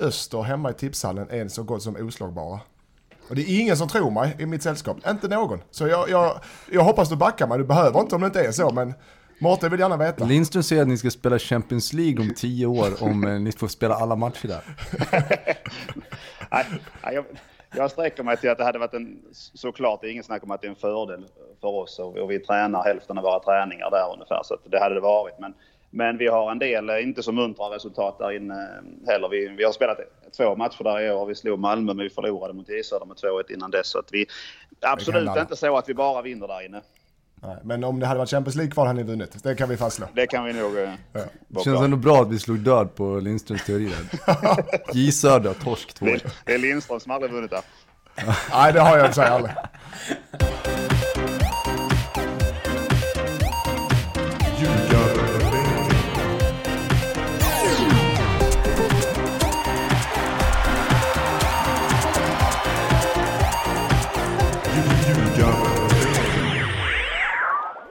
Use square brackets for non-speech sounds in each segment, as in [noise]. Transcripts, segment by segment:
Öster hemma i tipshallen är så gott som oslagbara. Och det är ingen som tror mig i mitt sällskap, inte någon. Så jag, jag, jag hoppas du backar mig, du behöver inte om det inte är så, men Mårten vill gärna veta. Lindström säger att ni ska spela Champions League om tio år om eh, ni får spela alla matcher där. [laughs] Nej, nej, jag, jag sträcker mig till att det hade varit en, såklart, det är ingen snack om att det är en fördel för oss och, och vi tränar hälften av våra träningar där ungefär, så att det hade det varit. Men, men vi har en del, eh, inte så muntra resultat där inne eh, heller. Vi, vi har spelat två matcher där i år. Vi slog Malmö men vi förlorade mot J Södra med 2-1 innan dess. Så att vi, absolut inte så att vi bara vinner där inne. Nej, men om det hade varit Champions League kvar hade ni vunnit. Det kan vi fastslå. Det kan vi nog... Eh, ja. Det känns ändå bra att vi slog död på Lindströms teori. [laughs] J Södra, torsk 2 Det är Lindström som aldrig vunnit där. [laughs] Nej, det har jag i och för sig aldrig.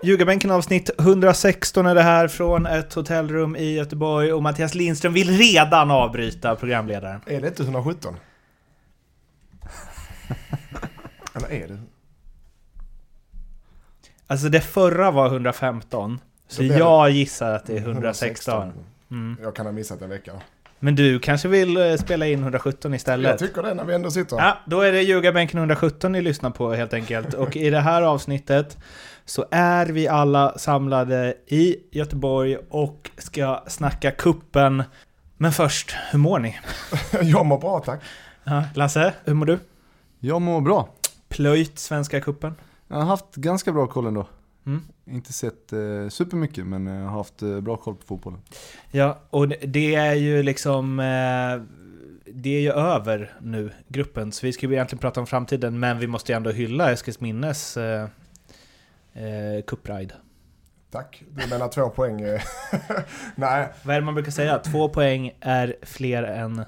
Ljugarbänken avsnitt 116 är det här från ett hotellrum i Göteborg och Mattias Lindström vill redan avbryta programledaren. Är det inte 117? [laughs] Eller är det? Alltså det förra var 115. Så jag gissar att det är 116. 116. Mm. Jag kan ha missat en vecka. Men du kanske vill eh, spela in 117 istället? Jag tycker det när vi ändå sitter Ja, då är det Ljugarbänken 117 ni lyssnar på helt enkelt. Och i det här avsnittet så är vi alla samlade i Göteborg och ska snacka kuppen. Men först, hur mår ni? [laughs] jag mår bra tack. Ja, Lasse, hur mår du? Jag mår bra. Plöjt Svenska kuppen? Jag har haft ganska bra koll ändå. Mm. Inte sett eh, supermycket men jag har haft eh, bra koll på fotbollen. Ja, och det är ju liksom... Eh, det är ju över nu, gruppen. Så vi ska ju egentligen prata om framtiden, men vi måste ju ändå hylla Eskilsminnes eh, eh, cupride. Tack. Du menar två poäng? Eh, [laughs] nej. Vad är det man brukar säga? Två poäng är fler än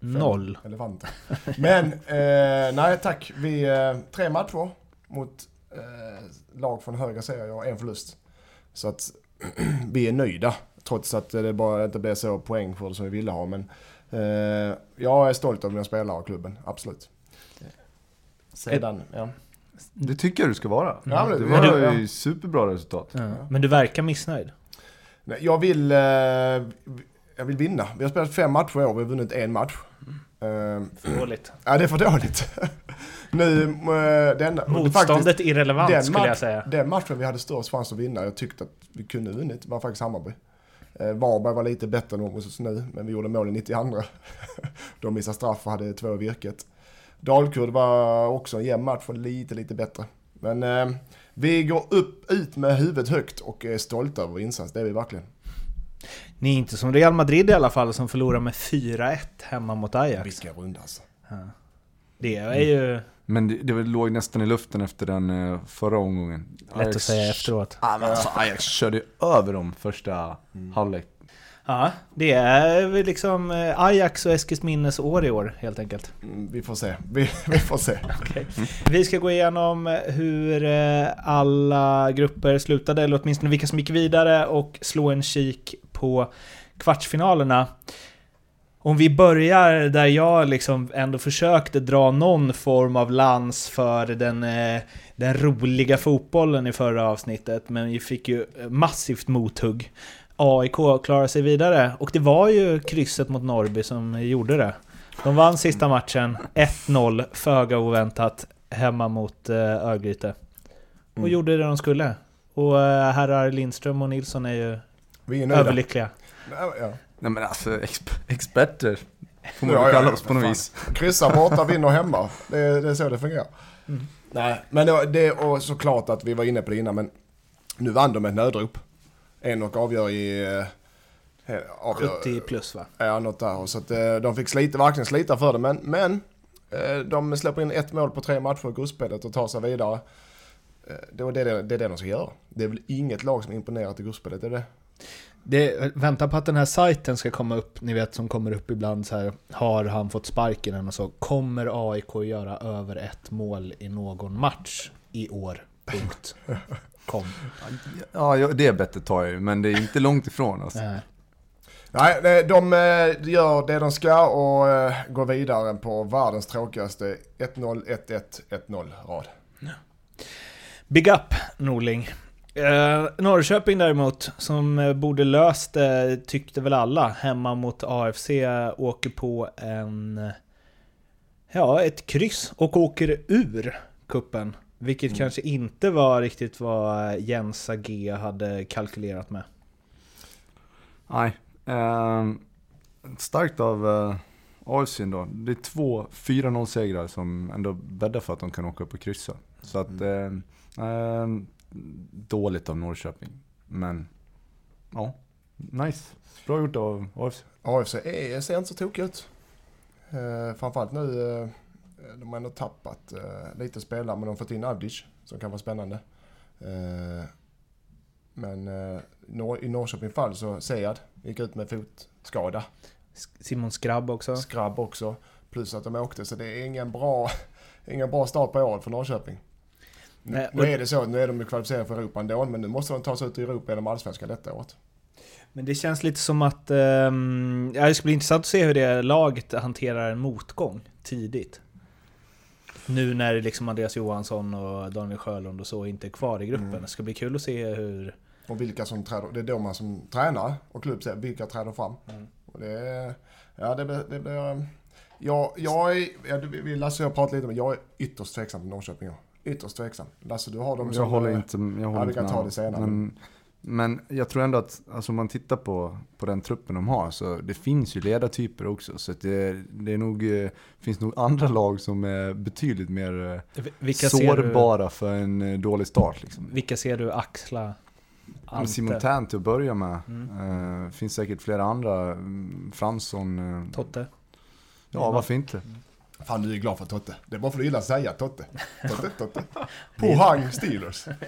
noll. Elefanter. Men, eh, nej tack. Vi, eh, tre matcher mot eh, lag från högre serier och en förlust. Så att [clears throat] vi är nöjda. Trots att det bara inte blev så poäng för det som vi ville ha. Men eh, jag är stolt över mina spelare och klubben, absolut. Sedan, ja. Det tycker jag du ska vara. Ja, det var ju ja. superbra resultat. Ja. Men du verkar missnöjd. Nej, jag vill, eh, jag vill vinna. Vi har spelat fem matcher i år, vi har vunnit en match. Mm. För dåligt. Ja, det är för dåligt. [laughs] nu, eh, den, Motståndet faktiskt, irrelevant den skulle jag säga. Den matchen vi hade störst chans att vinna, jag tyckte att vi kunde vunnit, var faktiskt Hammarby. Eh, Varberg var lite bättre än hos oss nu, men vi gjorde mål i 92. [laughs] De missade straff och hade två i virket. Dalkurd var också en jämn match och lite, lite bättre. Men eh, vi går upp, ut med huvudet högt och är stolta över vår insats, det är vi verkligen. Ni är inte som Real Madrid i alla fall som förlorar med 4-1 hemma mot Ajax. Vilka runda alltså. Ja. Det är ju... Men det, det låg nästan i luften efter den eh, förra omgången. Lätt Ajax, att säga efteråt. Ja, men alltså, Ajax körde över dem första mm. halvlek. Ja, det är liksom eh, Ajax och Eskilsminnes år i år helt enkelt. Mm, vi får se. Vi, [laughs] vi får se. [laughs] okay. Vi ska gå igenom hur eh, alla grupper slutade, eller åtminstone vilka som gick vidare och slå en kik på kvartsfinalerna. Om vi börjar där jag liksom ändå försökte dra någon form av lans för den, eh, den roliga fotbollen i förra avsnittet, men vi fick ju massivt mothugg. AIK klarar sig vidare. Och det var ju krysset mot Norrby som gjorde det. De vann sista matchen, 1-0, föga oväntat, hemma mot eh, Örgryte. Och mm. gjorde det de skulle. Och eh, herrar Lindström och Nilsson är ju Vi är överlyckliga. Ja. Nej men alltså, exp experter får man ja, kalla oss på något vis. Kryssa borta, vinner hemma. Det, det är så det fungerar. Mm. Nej, men det, det, och såklart att vi var inne på det innan, men nu vann de ett nödrop. Enok avgör i... Eh, avgör, 70 plus va? Ja, något där. Så att eh, de fick slita, verkligen slita för det. Men, men eh, de släpper in ett mål på tre matcher i gruppspelet och tar sig vidare. Det, det, det, det är det de ska göra. Det är väl inget lag som imponerat i gruppspelet, är det? Det, vänta på att den här sajten ska komma upp, ni vet som kommer upp ibland så här. Har han fått sparken än och så. Kommer AIK göra över ett mål i någon match i år? Punkt. [laughs] Kom. Ja, det bettet tar jag ju, men det är inte långt ifrån alltså. Nej. Nej, nej, de eh, gör det de ska och eh, går vidare på världens tråkigaste 1-0, 1-1, 1-0 rad. Big up Norling. Eh, Norrköping däremot, som eh, borde löst det, tyckte väl alla, hemma mot AFC, åker på en... Ja, ett kryss och åker ur kuppen Vilket Mm. kanske inte var riktigt vad Jens Agé hade kalkylerat med. Nej. ehm, starkt av uh, AFC då. Det är två 4-0 segrar som ändå bäddar för att de kan åka upp och kryssa. Så att, eh, ehm, dåligt av Norrköping. Men, ja, nice. Bra gjort av AFC. AFC är, ser inte så tokig ut. Eh, framförallt nu, eh, de har ändå tappat eh, lite spelare men de har fått in Avdic som kan vara spännande. Eh, men eh, i Norrköping fall så Sead gick ut med fotskada. Simon Skrabb också. Skrabb också. Plus att de åkte så det är ingen bra, [laughs] ingen bra start på året för Norrköping. Nu, Nej, och- nu är det så, nu är de kvalificerade för Europa ändå men nu måste de ta sig ut i Europa genom allsvenskan detta året. Men det känns lite som att... ja, det ska bli intressant att se hur det laget hanterar en motgång tidigt. Nu när liksom Andreas Johansson och Daniel Sjölund och så inte är kvar i gruppen. Mm. Det ska bli kul att se hur... Och vilka som träder, det är då man som tränare och klubb säger vilka träder fram. Mm. Och det, ja det blir, det blir um, jag, jag är, ja, du- vi- Lasse och jag pratat lite om jag är ytterst tveksam till Norrköping. ja. Ytterst tveksam. Lasse du har dem Jag som, håller inte, jag håller vi inte kan med ta honom. det senare. Men, men jag tror ändå att, alltså om man tittar på, på den truppen de har, så det finns ju ledartyper också. Så att det, det är nog, eh, finns nog andra lag som är betydligt mer eh, Vilka ser, du, sårbara för en eh, dålig start. Liksom. vilka ser du axla Ante? Simon Tern till att börja med. Mm. Eh, finns säkert flera andra. Mm, Fransson. eh, Totte? ja, varför inte? Fan du är glad för Totte. Det är bara för att du gillar att säga Totte. [laughs] Totte, Totte. Pohang Steelers. [laughs]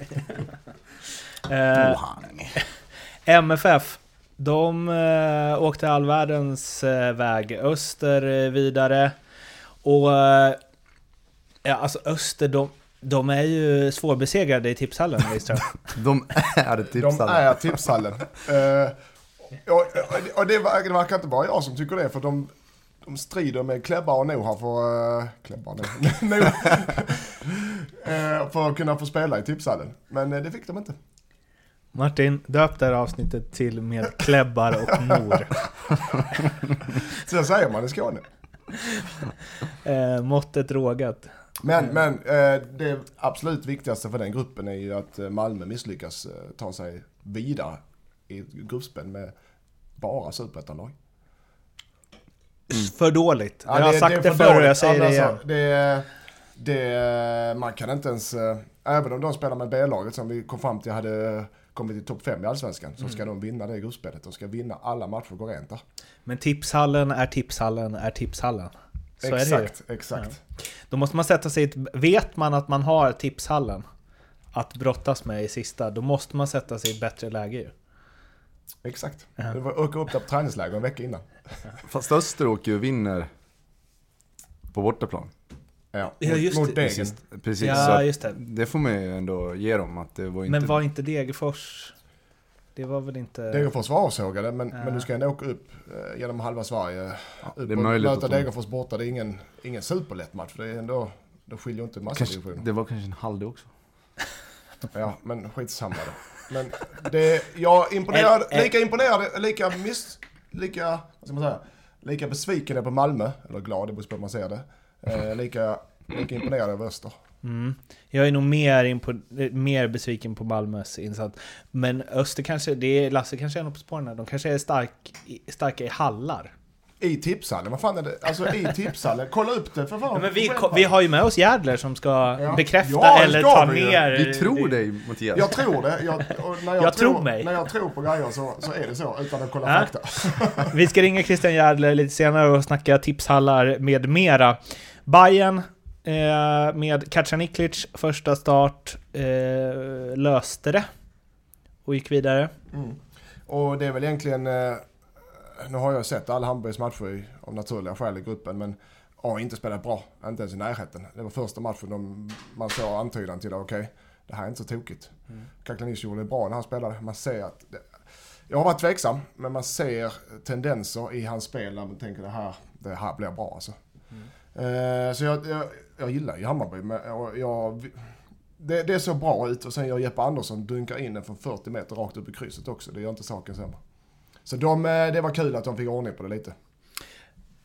Eh, MFF, de eh, åkte all världens eh, väg öster eh, vidare. Och eh, ja, alltså öster, de, de är ju svårbesegrade i tipshallen Lidström. [laughs] De är ett De är tipshallen. [laughs] Eh, och, och det, ver- det verkar inte bara jag som tycker det för de, de strider med Klebbar och Noha för, uh, Klebbar och Noha. [laughs] Eh, för att kunna få spela i tipshallen. Men eh, det fick de inte. Martin, döp det här avsnittet till med klebbar och mor. [laughs] Så säger man i Skåne. [laughs] Eh, måttet rågat. Men, men eh, det absolut viktigaste för den gruppen är ju att eh, Malmö misslyckas eh, ta sig vidare i gruppspel med bara superettanlag. För dåligt. Ja, jag har sagt det, för förr och jag säger det Alltså, igen. det, det, man kan inte ens, eh, även om de spelar med B-laget som vi kom fram till hade kommit i topp 5 i Allsvenskan, så ska Mm. de vinna det gruppspelet. De ska vinna alla matcher och gå rent där. Men tipshallen är tipshallen är tipshallen. Så är det ju. exakt, exakt. Då måste man sätta sig i ett... Vet man att man har tipshallen att brottas med i sista, då måste man sätta sig i ett bättre läge ju. Exakt. Ja. Det var åka upp där på träningsläger en vecka innan. Fast Öster åker ju och vinner på bortaplan. Ja, Ja, just mot det. Degen. Precis, Ja, just det. det får man ju ändå ge dem. Att det var inte... Men var inte Degerfors... Det var väl inte... Degerfors var avsågade, men, Ja. men du ska ändå åka upp eh, genom halva Sverige. Ja, upp det är och möjligt möta de- Degerfors borta, det är ingen, ingen superlätt match. Det är ändå, det skiljer inte massa kanske, divisioner. det var kanske en halvdel också. [laughs] Ja, men skitsamma då. Men det, jag imponerad, lika imponerad, lika miss, lika, vad ska man säga, lika besviken är på Malmö, eller glad, det beror på hur man ser det. Eh, lika, lika imponerad över Öster. Mm. Jag är nog mer, impo- mer besviken på Malmös insats. Men Öster kanske, det är, Lasse kanske är något på spåren här. De kanske är stark, starka i hallar. I tipshallen, vad fan är det? Alltså i tipshallen, kolla upp det för fan. Ja, men vi, vi har ju med oss Järdler som ska Ja. bekräfta Ja, eller ta ner. Vi tror dig Mattias. Jag tror det. Jag, när jag, Jag tror, tror mig. När jag tror på grejer så, så är det så, utan att kolla Ja. fakta. Vi ska ringa Christian Järdler lite senare och snacka tipshallar med mera. Bayern eh, med Kacaniklic, första start, eh, löste det. Och gick vidare. Mm. Och det är väl egentligen, eh, nu har jag sett alla Hammarbys matcher av naturliga skäl i gruppen, men har inte spelat bra. Inte ens i närheten. Det var första matchen de, man såg antydan till, okej, det här är inte så tokigt. Mm. Kaklanic gjorde det bra när han spelade. Man ser att det, Jag har varit tveksam, men man ser tendenser i hans spel där man tänker det här, det här blir bra alltså. Eh, så jag, jag, jag gillar ju Hammarby, men jag, det, det ser bra ut och sen gör Jeppe Andersson dunkar in den från 40 meter rakt upp i krysset också. Det gör inte saken sämre. Så de, eh, det var kul att de fick ordning på det lite.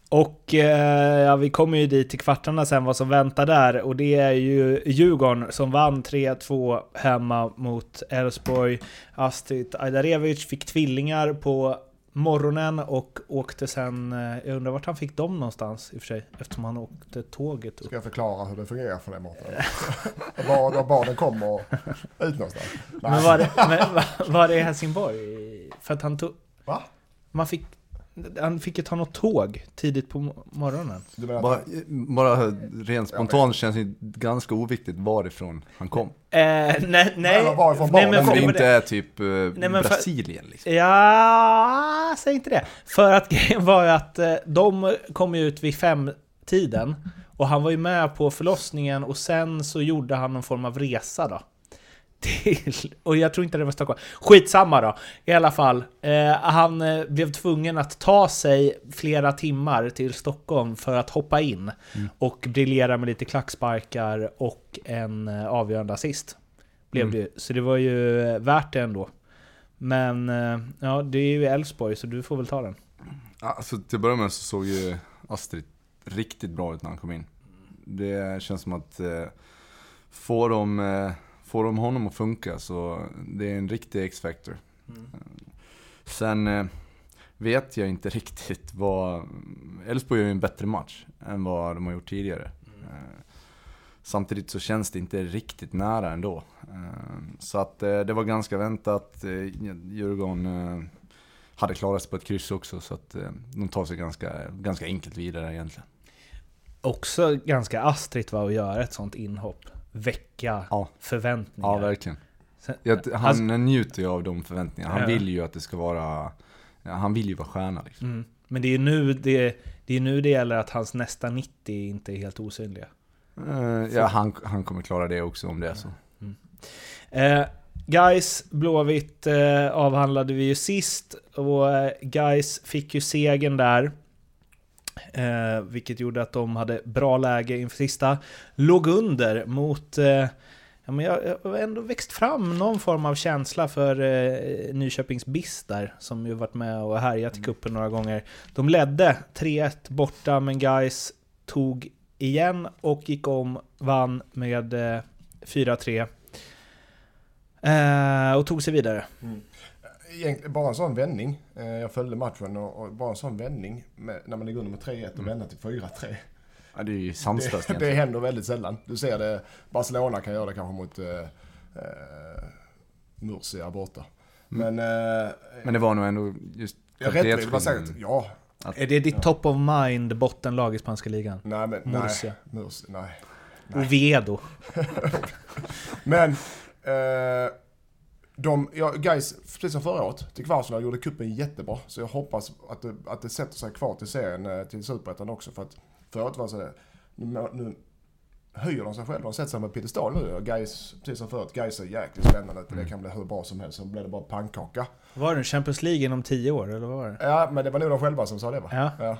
Och eh, ja, vi kommer ju dit till kvartarna sen vad som väntar där och det är ju Djurgården som vann 3-2 hemma mot Elfsborg. Astrid Ajdarevic fick tvillingar på morgonen och åkte sen, eh, jag undrar vart han fick dem någonstans i och för sig, eftersom han åkte tåget upp. Ska jag förklara hur det fungerar för dig [laughs] Mårten? var, var barnen kommer ut någonstans? Nej. Men var det, men, var- var det Helsingborg? För att han tog... Va? Man fick... Han fick ju ta något tåg tidigt på mo- morgonen. Bara, bara rent spontant känns det ganska oviktigt varifrån han kom. Eh, nej, nej. Men varifrån nej, men Om för- det för inte är typ eh, men för- Brasilien liksom. Ja, säg inte det. För att [laughs] grejen var ju att eh, de kom ut vid fem-tiden och han var ju med på förlossningen och sen så gjorde han någon form av resa då. Till, [laughs] och jag tror inte det var Stockholm. Skitsamma då. I alla fall. Eh, han eh, blev tvungen att ta sig flera timmar till Stockholm för att hoppa in och briljera med lite klacksparkar och en eh, avgörande assist. Blev Mm. det. Så det var ju eh, värt det ändå. Men ja, det är ju Elfsborg så du får väl ta den. Alltså till att börja med så såg ju Astrid riktigt bra ut när han kom in. Det känns som att eh, får, de, eh, får de honom att funka så det är en riktig X-factor. Sen eh, vet jag inte [laughs] riktigt vad... Elfsborg gör ju en bättre match än vad de har gjort tidigare. Eh, Samtidigt så känns det inte riktigt nära ändå. Eh, Så att eh, det var ganska väntat. Eh, Djurgården eh, hade klarat sig på ett kryss också så att eh, de tar sig ganska, ganska enkelt vidare egentligen. Också ganska astrigt var att göra ett sånt inhopp. Väcka Ja. förväntningar. Ja, verkligen. Jag, han Alltså- njuter ju av de förväntningarna. Han Ja. vill ju att det ska vara... Han vill ju vara stjärna liksom. Mm. Men det är nu det, det, är nu det gäller att hans nästa 90 inte är helt osynliga. Eh, Ja, han, han kommer klara det också om det är så. Eh, Guys Blåvitt eh, avhandlade vi ju sist och eh, Guys fick ju segern där. Eh, vilket gjorde att de hade bra läge inför sista. Låg under mot... Eh, ja, men jag, har ändå växt fram någon form av känsla för eh, Nyköpings BIS där, som ju varit med och härjat i cupen några gånger. De ledde 3-1 borta, men Guys tog igen och gick om, vann med eh, 4-3. Eh, och tog sig vidare. Egentligen bara en sån vändning. Eh, Jag följde matchen och, och bara en sån vändning med, när man ligger under med 3-1 och vända till 4-3. Ja, det är ju sanslöst Det, [laughs] det händer väldigt sällan. Du ser det, Barcelona kan göra det kanske mot eh, eh, Murcia borta. Men, eh, Men det var nog ändå just jag rätt det var säkert, ja. Är det ditt top of mind bottenlag i spanska ligan? Nej men, Murcia. nej. Murcia, nej. Oviedo. [laughs] Men, eh, de, ja, guys, precis som förra året, till kvartsfinal gjorde kuppen jättebra. Så jag hoppas att det, att det sätter sig kvar till serien, eh, till Superettan också. För att förra året var det så här, nu, nu höjer de sig själva. De sätter sig med piedestal nu. Och guys, precis som förut, guys är jäkligt spännande. Det kan bli hur bra som helst. Så blir det bara pannkaka. Var det Champions League inom 10 år, eller vad var det? Ja, men det var nog de själva som sa det va? Ja. Det är-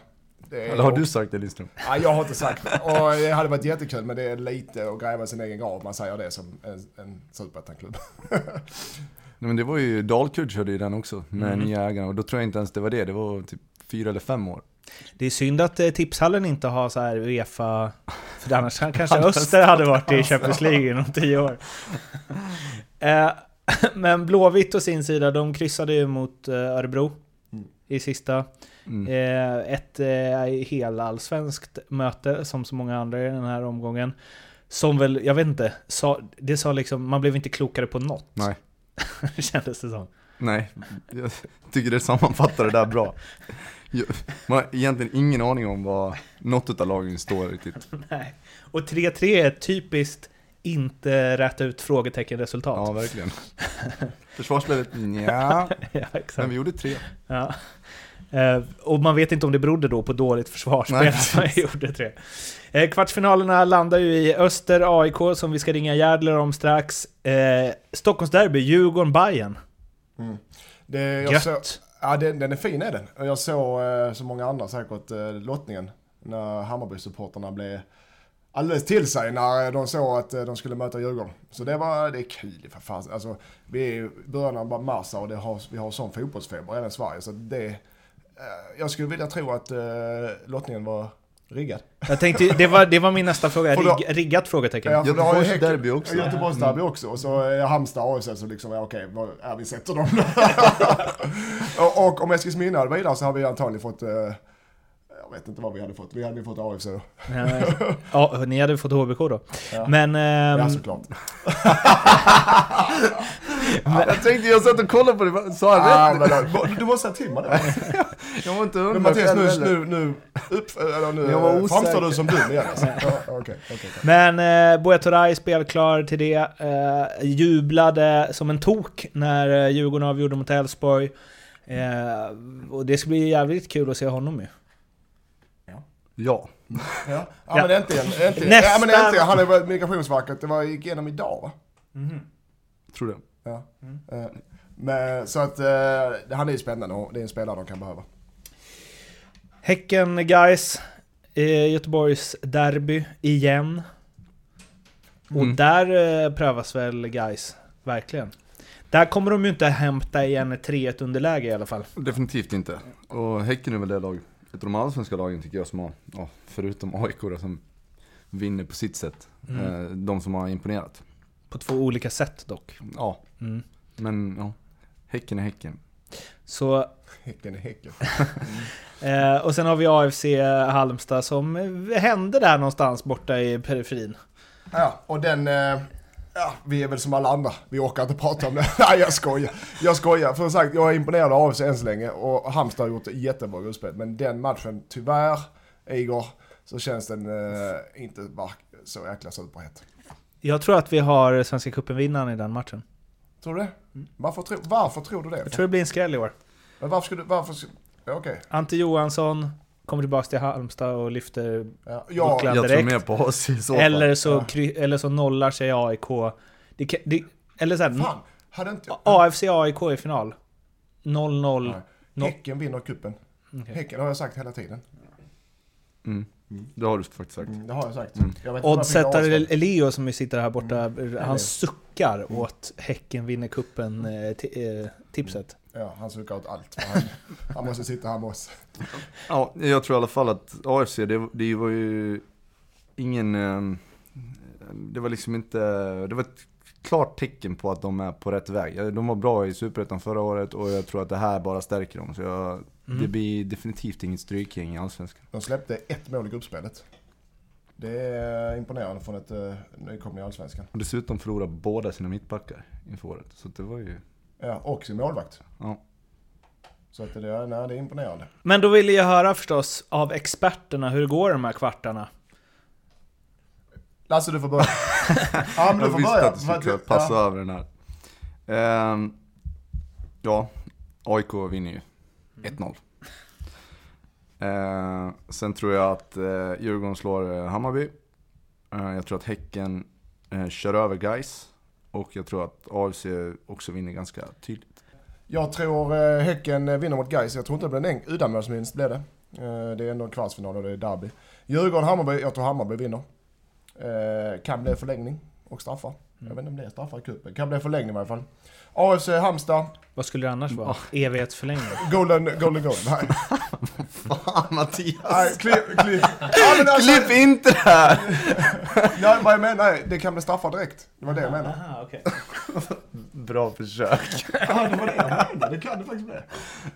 Eller har du sagt det Lindström? Ja, jag har inte sagt [laughs] det. Och det hade varit jättekul men det är lite att gräva sin egen grav man säger det som en, en superettan-klubb. [laughs] Nej, men det var ju, Dalkurd körde ju den också med Mm. nya ägarna och då tror jag inte ens det var det. Det var typ fyra eller fem år. Det är synd att eh, Tipshallen inte har så här Uefa... För annars [laughs] kanske Öster hade varit i Champions League inom 10 år. Eh, Men Blåvitt å sin sida, de kryssade ju mot eh, Örebro Mm. i sista. Mm. Eh, Ett eh, helallsvenskt möte, som så många andra i den här omgången. Som väl, jag vet inte, sa, det sa liksom, man blev inte klokare på något. Nej. [laughs] Kändes det som. Nej, jag tycker det sammanfattar det där bra. Man har egentligen ingen aning om vad något av lagen står riktigt. [laughs] Nej. Och 3-3 är typiskt inte rätta ut frågetecken-resultat. Ja, verkligen. [laughs] Försvarsspelet, ja. Ja, exakt. Men vi gjorde tre. Ja. Eh, och man vet inte om det berodde då på dåligt försvarsspel att man gjorde tre. Eh, kvartsfinalerna landar ju i Öster AIK som vi ska ringa Järdler om strax. Eh, Stockholmsderby, Djurgården-Bayern. Det, jag Gött! såg- Ja, den, den är fin är den. Och jag såg eh, som många andra säkert eh, lottningen när Hammarby-supporterna blev alldeles till sig när de såg att eh, de skulle möta Djurgården. Så det var, det är kul för fan. Alltså, vi är i början av mars och det har, vi har sån fotbollsfeber även Sverige. Så det, eh, jag skulle vilja tro att eh, lottningen var riggad. Jag tänkte, det var, det var min nästa fråga. Rigg, riggat frågetecken. Ja, Göteborgs Häcken- derby också. Göteborgs derby också. Och så är Halmstad AFC så liksom, ja, okej, vad- ja, vi sätter dem. [laughs] och, och om Eskilsminne hade vidare så hade vi antagligen fått, eh, jag vet inte vad vi hade fått, vi hade ju fått AFC då. Ja, ja, ni hade fått HBK då. Ja. Men... ehm, Ja, såklart. [laughs] Jag tänkte, jag satt och kollade på det, sa Ah, jag rätt? men, du måste säga till mig det. [laughs] [laughs] Jag var inte Men hundra Mattias, nu, nu, nu, upp, eller nu Jag var eh, framstår du som dum igen alltså. [laughs] ja, okej, okej. Men eh, Turay spelklar till det. Eh, jublade som en tok när eh, Djurgården avgjorde mot Elfsborg. Eh, och det ska bli jävligt kul att se honom ju. Ja. Ja, ja, Ja. men äntligen, äntligen. Nästa- Ja, men äntligen. Han är väl Migrationsverket, det var gick igenom idag va? Tror det. Ja. Mm. Men, så att eh, han är ju spännande och det är en spelare de kan behöva. Häcken guys eh, Göteborgs derby igen. Och Mm. där eh, prövas väl guys verkligen. Där kommer de ju inte hämta igen ett 3-1 underläge i alla fall. Definitivt inte. Och Häcken är väl det lag, ett av de allsvenska lagen tycker jag som har, ja, förutom AIK då, som vinner på sitt sätt. Mm. Eh, de som har imponerat. På två olika sätt dock. Ja, Mm. men ja. Häcken är Häcken. Så Häcken är Häcken. [laughs] Eh, och sen har vi AFC Halmstad som hände där någonstans borta i periferin. Ja, och den... eh, Ja, vi är väl som alla andra. Vi orkar inte prata om det. [laughs] Nej, jag skojar. Jag skojar. För sagt, jag är imponerad av AFC än så länge och Halmstad har gjort ett jättebra gruppspel. Men den matchen, tyvärr, Igor, så känns den eh, inte så jäkla superhet. Jag tror att vi har Svenska cupen-vinnaren i den matchen. Tror du det? Varför, tro, varför tror du det? Jag tror det blir en skräll i år. Men varför skulle du... Varför... Ja, Okej. Ante Johansson kommer tillbaka till Halmstad och lyfter Ja, jag, Bucklan Jag tror direkt. mer på oss i så fall. Eller så, Ja. kry, eller så nollar sig AIK. Det, det, eller såhär, fan, hade inte... AFC AIK i final. 0-0. Nej. No- Häcken vinner kuppen. Okej. Häcken har jag sagt hela tiden. Mm. Det har du faktiskt sagt. Mm, det har jag sagt. Mm. Jag Oddsättare. Elio som ju sitter här borta, Mm. han suckar åt Häcken vinner kuppen eh, ti- eh, tipset. Ja, han suckar åt allt. Han, [laughs] han måste sitta här med oss. Ja, jag tror i alla fall att AFC, det, det var ju ingen... eh, Det var liksom inte... Det var ett klart tecken på att de är på rätt väg. De var bra i Superettan förra året och jag tror att det här bara stärker dem. Så jag, Mm. det blir definitivt inget strykgäng i Allsvenskan. De släppte ett mål i gruppspelet. Det är imponerande från ett uh, nykomling i Allsvenskan. Och dessutom förlorade båda sina mittbackar inför året. Så det var ju... Ja, och sin målvakt. Ja. Så att det, är- nej, det är imponerande. Men då vill jag höra förstås av experterna hur går de här kvartarna. Lasse, du får börja. [laughs] ja, men du Jag får visste börja. att du skulle passa över den här. Ehm, ja, AIK vinner ju. 1-0. Ehm, sen tror jag att uh, Djurgården slår eh, Hammarby. Eh, jag tror att Häcken eh, kör över Gais Och jag tror att AFC också vinner ganska tydligt. Jag tror eh, Häcken eh, vinner mot Gais. Jag tror inte det blir en uddamålsvinst blir det. Eh, det är ändå en kvartsfinal och det är derby. Djurgården-Hammarby, jag tror Hammarby vinner. Eh, kan bli förlängning och straffar. Jag vet inte om det är straffar i cupen. Kan bli förlängning i alla fall. AFC Halmstad, Vad skulle det annars vara? Evighetsförlängning? Golden, golden goal. Nej, Fan Mattias! nej klipp, klipp. Ja, alltså, Klipp inte det här! Nej, vad jag menar, det kan bli straffar direkt. Det var det jag menade. Aha, okay. Bra försök. Ja, det var det jag menade. Det kan det faktiskt bli.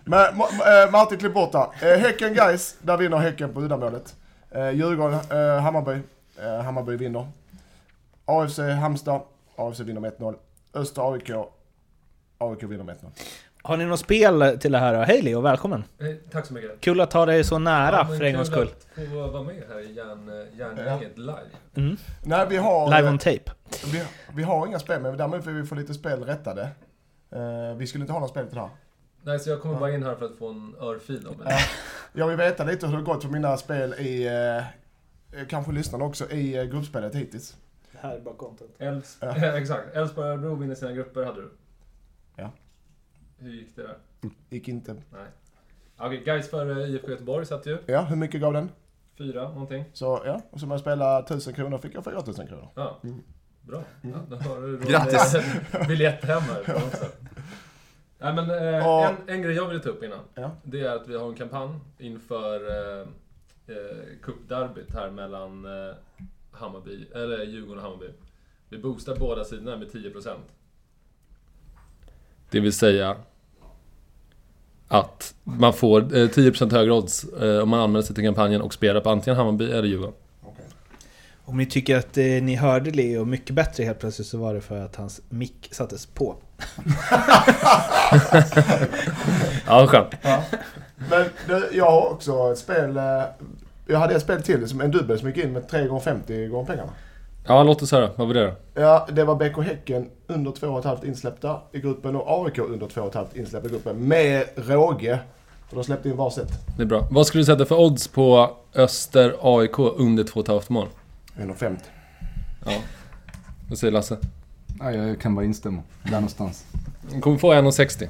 Men eh, Martin, klipp bort där. Eh, Häcken guys, där vinner Häcken på uddamålet. Eh, Djurgården, eh, Hammarby. Hammarby vinner. AFC Halmstad. AFC vinner med 1-0. Östra AIK. AIK vinner med 1-0. Har ni något spel till det här? Hej Leo, välkommen! Eh, Tack så mycket. Kul att ta dig så nära men för en gångs skull. Kul att få vara med här i järn, eh, järngänget live. Mm. Nej, vi har... Live on tape. vi, vi har inga spel, men däremot vill vi få lite spel rättade. Eh, vi skulle inte ha några spel till det här. Nej, så jag kommer bara in här för att få en örfil Ja. er. Jag vill veta lite hur det har gått för mina spel i... Eh, kanske lyssnarna också, i eh, gruppspelet hittills. Det här är bara content. Elfs- Ja. [laughs] Exakt. Elfsborg och Örebro vinner sina grupper, hade du. Ja. Hur gick det där? Gick inte. Nej. Okej, Gais för IFK Göteborg satt ju. Ja, hur mycket gav den? Fyra någonting. Så ja, och så om jag spelade 1000 kronor fick jag 4000 kronor. Ja. Bra. Ja, då har du Grattis. [laughs] biljett hem här på något sätt. Nej men eh, Och- en, en grej jag vill ta upp innan. Ja. Det är att vi har en kampanj inför eh, eh, cupderbyt här mellan eh, Hammarby, eller Djurgården och Hammarby. Vi boostar båda sidorna med 10%. Det vill säga att man får eh, 10% högre odds eh, om man anmäler sig till kampanjen och spelar på antingen Hammarby eller Djurgården. Om ni tycker att eh, ni hörde Leo mycket bättre helt plötsligt så var det för att hans mick sattes på. [laughs] Ja, skönt. Men du, jag har också ett spel. eh, Jag hade ett spel till som en dubbel som gick in med 3 gånger 50 gånger pengarna. Ja, låt oss höra. Vad var det då? Ja, det var BK Häcken under 2,5 insläppta i gruppen och AIK under 2,5 insläppta i gruppen. Med råge. För de släppte in varsitt. Det är bra. Vad skulle du sätta för odds på Öster AIK under 2,5 mål? 1,50. Ja. Vad säger Lasse? Ja, jag kan bara instämma. Där någonstans. Du kommer få 1,60.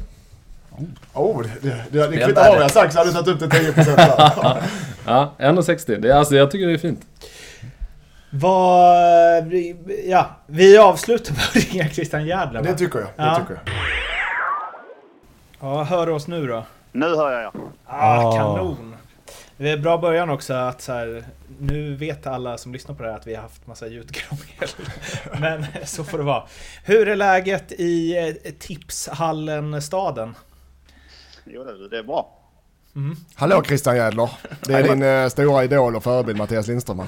Oh, det, det, det, det Helt kvittar vad jag sagt så hade du tagit upp det 10% där. [laughs] Ja, 1,60. Det är, alltså, jag tycker det är fint. Vad... Ja, vi avslutar med att ringa Christian Järdler? Det tycker jag. Det Ja. tycker jag. Ja, hör oss nu då. Nu hör jag er. Ah, kanon! Det är bra början också att så här, nu vet alla som lyssnar på det här att vi har haft massa ljudkrångel. [laughs] Men så får det vara. Hur är läget i eh, Tipshallen-staden? Jo, det, det är bra. Hallå Christian Jädler. Det är din eh, stora idol och förebild Mattias Lindström.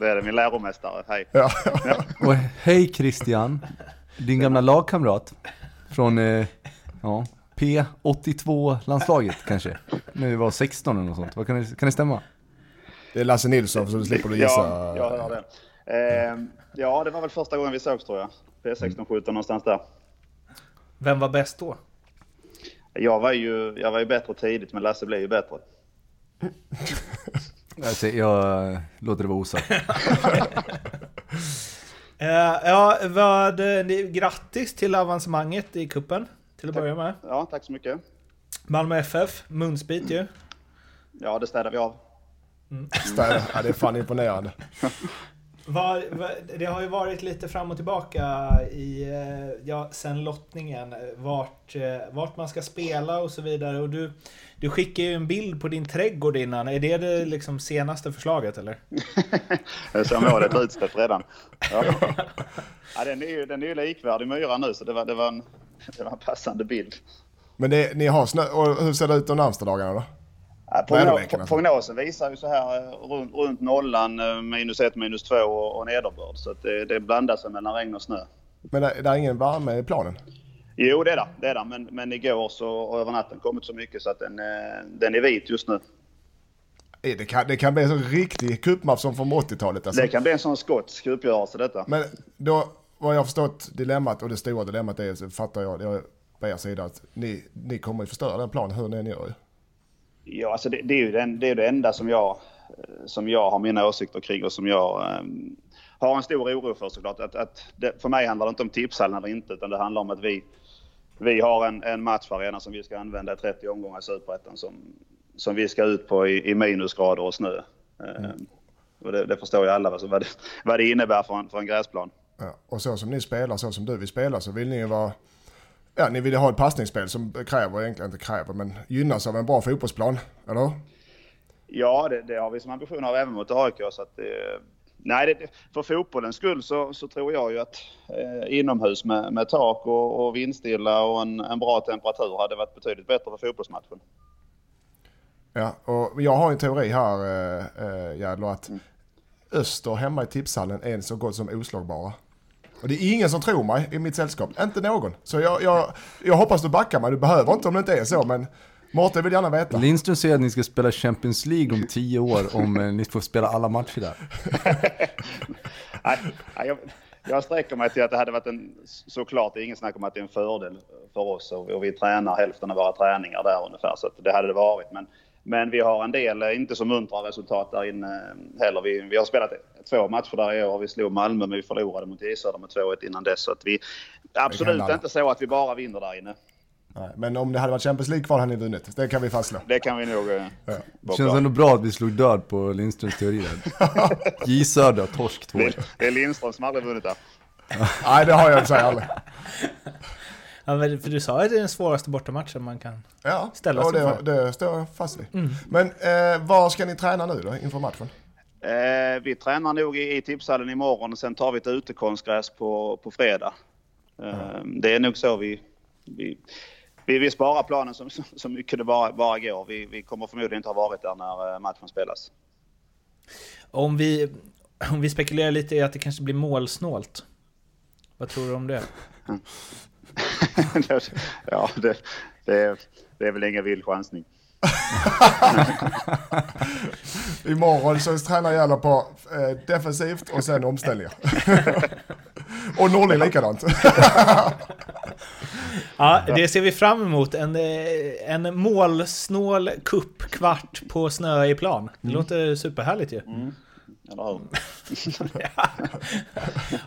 Det är det, min läromästare. Hej. Ja. [laughs] Och hej Christian, din gamla lagkamrat från eh, ja, P82-landslaget kanske. När vi var 16 eller något sånt. Vad kan, det, kan det stämma? Det är Lasse Nilsson så du slipper du gissa. Ja, jag hör det. Eh, ja, det var väl första gången vi sågs tror jag. P16, 17 någonstans där. Vem var bäst då? Jag var ju, jag var ju bättre tidigt, men Lasse blev ju bättre. [laughs] Jag, säger, jag låter det vara osagt. [laughs] Eh, ja, vad, ni- grattis till avancemanget i kuppen till att börja med. Ja, tack så mycket. Malmö FF, munsbit ju. Ja, det städar vi av. Städa. Ja, det är fan imponerande. [laughs] Var, var, det har ju varit lite fram och tillbaka i, eh, ja, sen lottningen. eh, Vart, eh, vart man ska spela och så vidare. Och du, du skickar ju en bild på din trädgård innan. Är det det liksom senaste förslaget eller? [laughs] Så målet är utstött redan. [laughs] Ja. Ja, den, är ju, den är ju likvärdig myra nu, så det var, det var, en, det var en passande bild. Men det, ni har snö. Och hur ser det ut de närmsta dagarna då? Ja, Väderleken progno- alltså. prognosen visar ju så här eh, runt, runt nollan, eh, minus ett, minus två och, och nederbörd. Så att det, det blandar sig mellan regn och snö. Men det, det är ingen värme i planen? Jo, det är det. det, är det. Men, men igår så, och över natten kommit så mycket så att den, eh, den är vit just nu. Det kan, det kan bli en sån riktig cupmatch som från 80-talet alltså. Det kan bli en sån skotsk uppgörelse detta. Men då, vad jag har förstått dilemmat och det stora dilemmat är så fattar jag, jag på er sida att ni, ni kommer ju förstöra den planen hur ni än gör. Ja, alltså det, det är ju den, det, är det enda som jag, som jag har mina åsikter kring och som jag ehm, har en stor oro för såklart. Att, att det, för mig handlar det inte om tipshallen eller inte utan det handlar om att vi, vi har en, en matcharena som vi ska använda i 30 omgångar i Superettan som, som vi ska ut på i, i minusgrader och snö. Ehm, och det, det förstår ju alla vad, vad, det, vad det innebär för en, för en gräsplan. Ja, och så som ni spelar, så som du vill spela så vill ni ju vara... Ja, ni vill ha ett passningsspel som kräver, egentligen inte kräver, men gynnas av en bra fotbollsplan. Eller? Ja, det, det har vi som ambition av även mot AIK. Så att, eh, nej, det, för fotbollens skull så, så tror jag ju att eh, inomhus med, med tak och, och vindstilla och en, en bra temperatur hade varit betydligt bättre för fotbollsmatchen. Ja, och jag har en teori här, äh, äh, Jädler, att Öster hemma i tipshallen är så gott som oslagbara. Och det är ingen som tror mig i mitt sällskap. Inte någon. Så jag, jag, jag hoppas du backar mig. Du behöver inte om det inte är så, men Mårten vill gärna veta. Lindström säger att ni ska spela Champions League om tio år om eh, ni får spela alla matcher där. [laughs] Nej, nej, jag, jag sträcker mig till att det hade varit en, såklart det är ingen snack om att det är en fördel för oss och, och vi tränar hälften av våra träningar där ungefär så att det hade det varit. Men, men vi har en del, eh, inte så muntra resultat där inne eh, heller. Vi, vi har spelat två matcher där i år. Vi slog Malmö men vi förlorade mot J Södra med 2-1 innan dess. Så att vi, absolut inte så att vi bara vinner där inne. Nej, men om det hade varit Champions League kvar hade ni vunnit. Det kan vi fastslå. Det kan vi nog... eh, Ja. Det känns ändå bra att vi slog död på Lindströms teori där. [laughs] J Södra, torsk 2 Det, det är Lindström som aldrig vunnit där. Nej, det har jag i och för sig aldrig. Ja, för du sa att det är den svåraste bortamatchen man kan... Ja, Ställa sig det, för. det står jag fast vid. Mm. Men eh, var ska ni träna nu då inför matchen? Eh, vi tränar nog i, i tipshallen imorgon och sen tar vi ett utekonstgräs på, på fredag. Eh, Det är nog så vi, vi, vi, vi sparar planen så, mycket det bara, bara går. Vi, vi kommer förmodligen inte ha varit där när eh, matchen spelas. Om vi, om vi spekulerar lite i att det kanske blir målsnålt. Vad tror du om det? [laughs] ja, det, det, är, det är väl ingen vild chansning. [laughs] Imorgon så tränar gäller på eh, defensivt och sen omställningar. [laughs] och Norling likadant. Ja, det ser vi fram emot. En, eh, en målsnål kuppkvart på snöig plan. Det låter superhärligt ju. Eller hur? [laughs]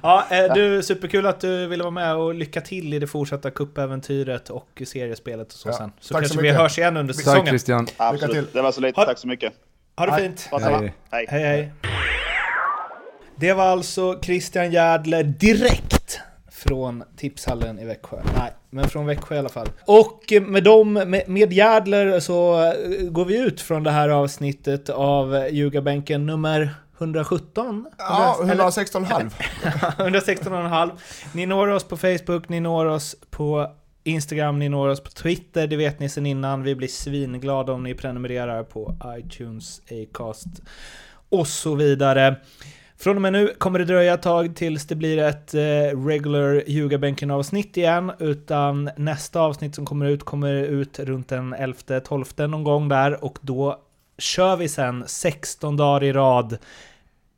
Ja, eh, du, superkul att du ville vara med och lycka till i det fortsatta kuppäventyret och seriespelet och så Ja, sen. Så tack så kanske vi mycket. hörs igen under Tack säsongen. Christian. till. Absolut. Det var så lite. Ha- Tack så mycket. Ha det fint! Hej. Hej. Hej hej! Det var alltså Christian Järdler direkt från tipshallen i Växjö. Nej, men från Växjö i alla fall. Och med dem, med, med Järdler så eh, går vi ut från det här avsnittet av Ljugarbänken nummer 117? Ja, Eller- 116,5. 116,5. [laughs] Ni når oss på Facebook, ni når oss på Instagram, ni når oss på Twitter, det vet ni sedan innan. Vi blir svinglada om ni prenumererar på iTunes, Acast och så vidare. Från och med nu kommer det dröja ett tag tills det blir ett eh, regular Ljugarbänken avsnitt igen, utan nästa avsnitt som kommer ut kommer ut runt den 11-12 någon gång där och då kör vi sen 16 dagar i rad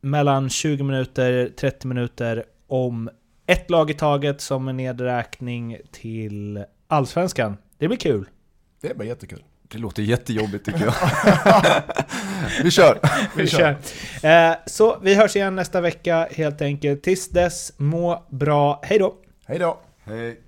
mellan 20 minuter, 30 minuter om ett lag i taget som en nedräkning till Allsvenskan. Det blir kul. Det blir jättekul. Det låter jättejobbigt tycker jag. [laughs] vi kör! Vi kör. Eh, så vi hörs igen nästa vecka helt enkelt. Tills dess, må bra. Hej då! Hej då. Hej.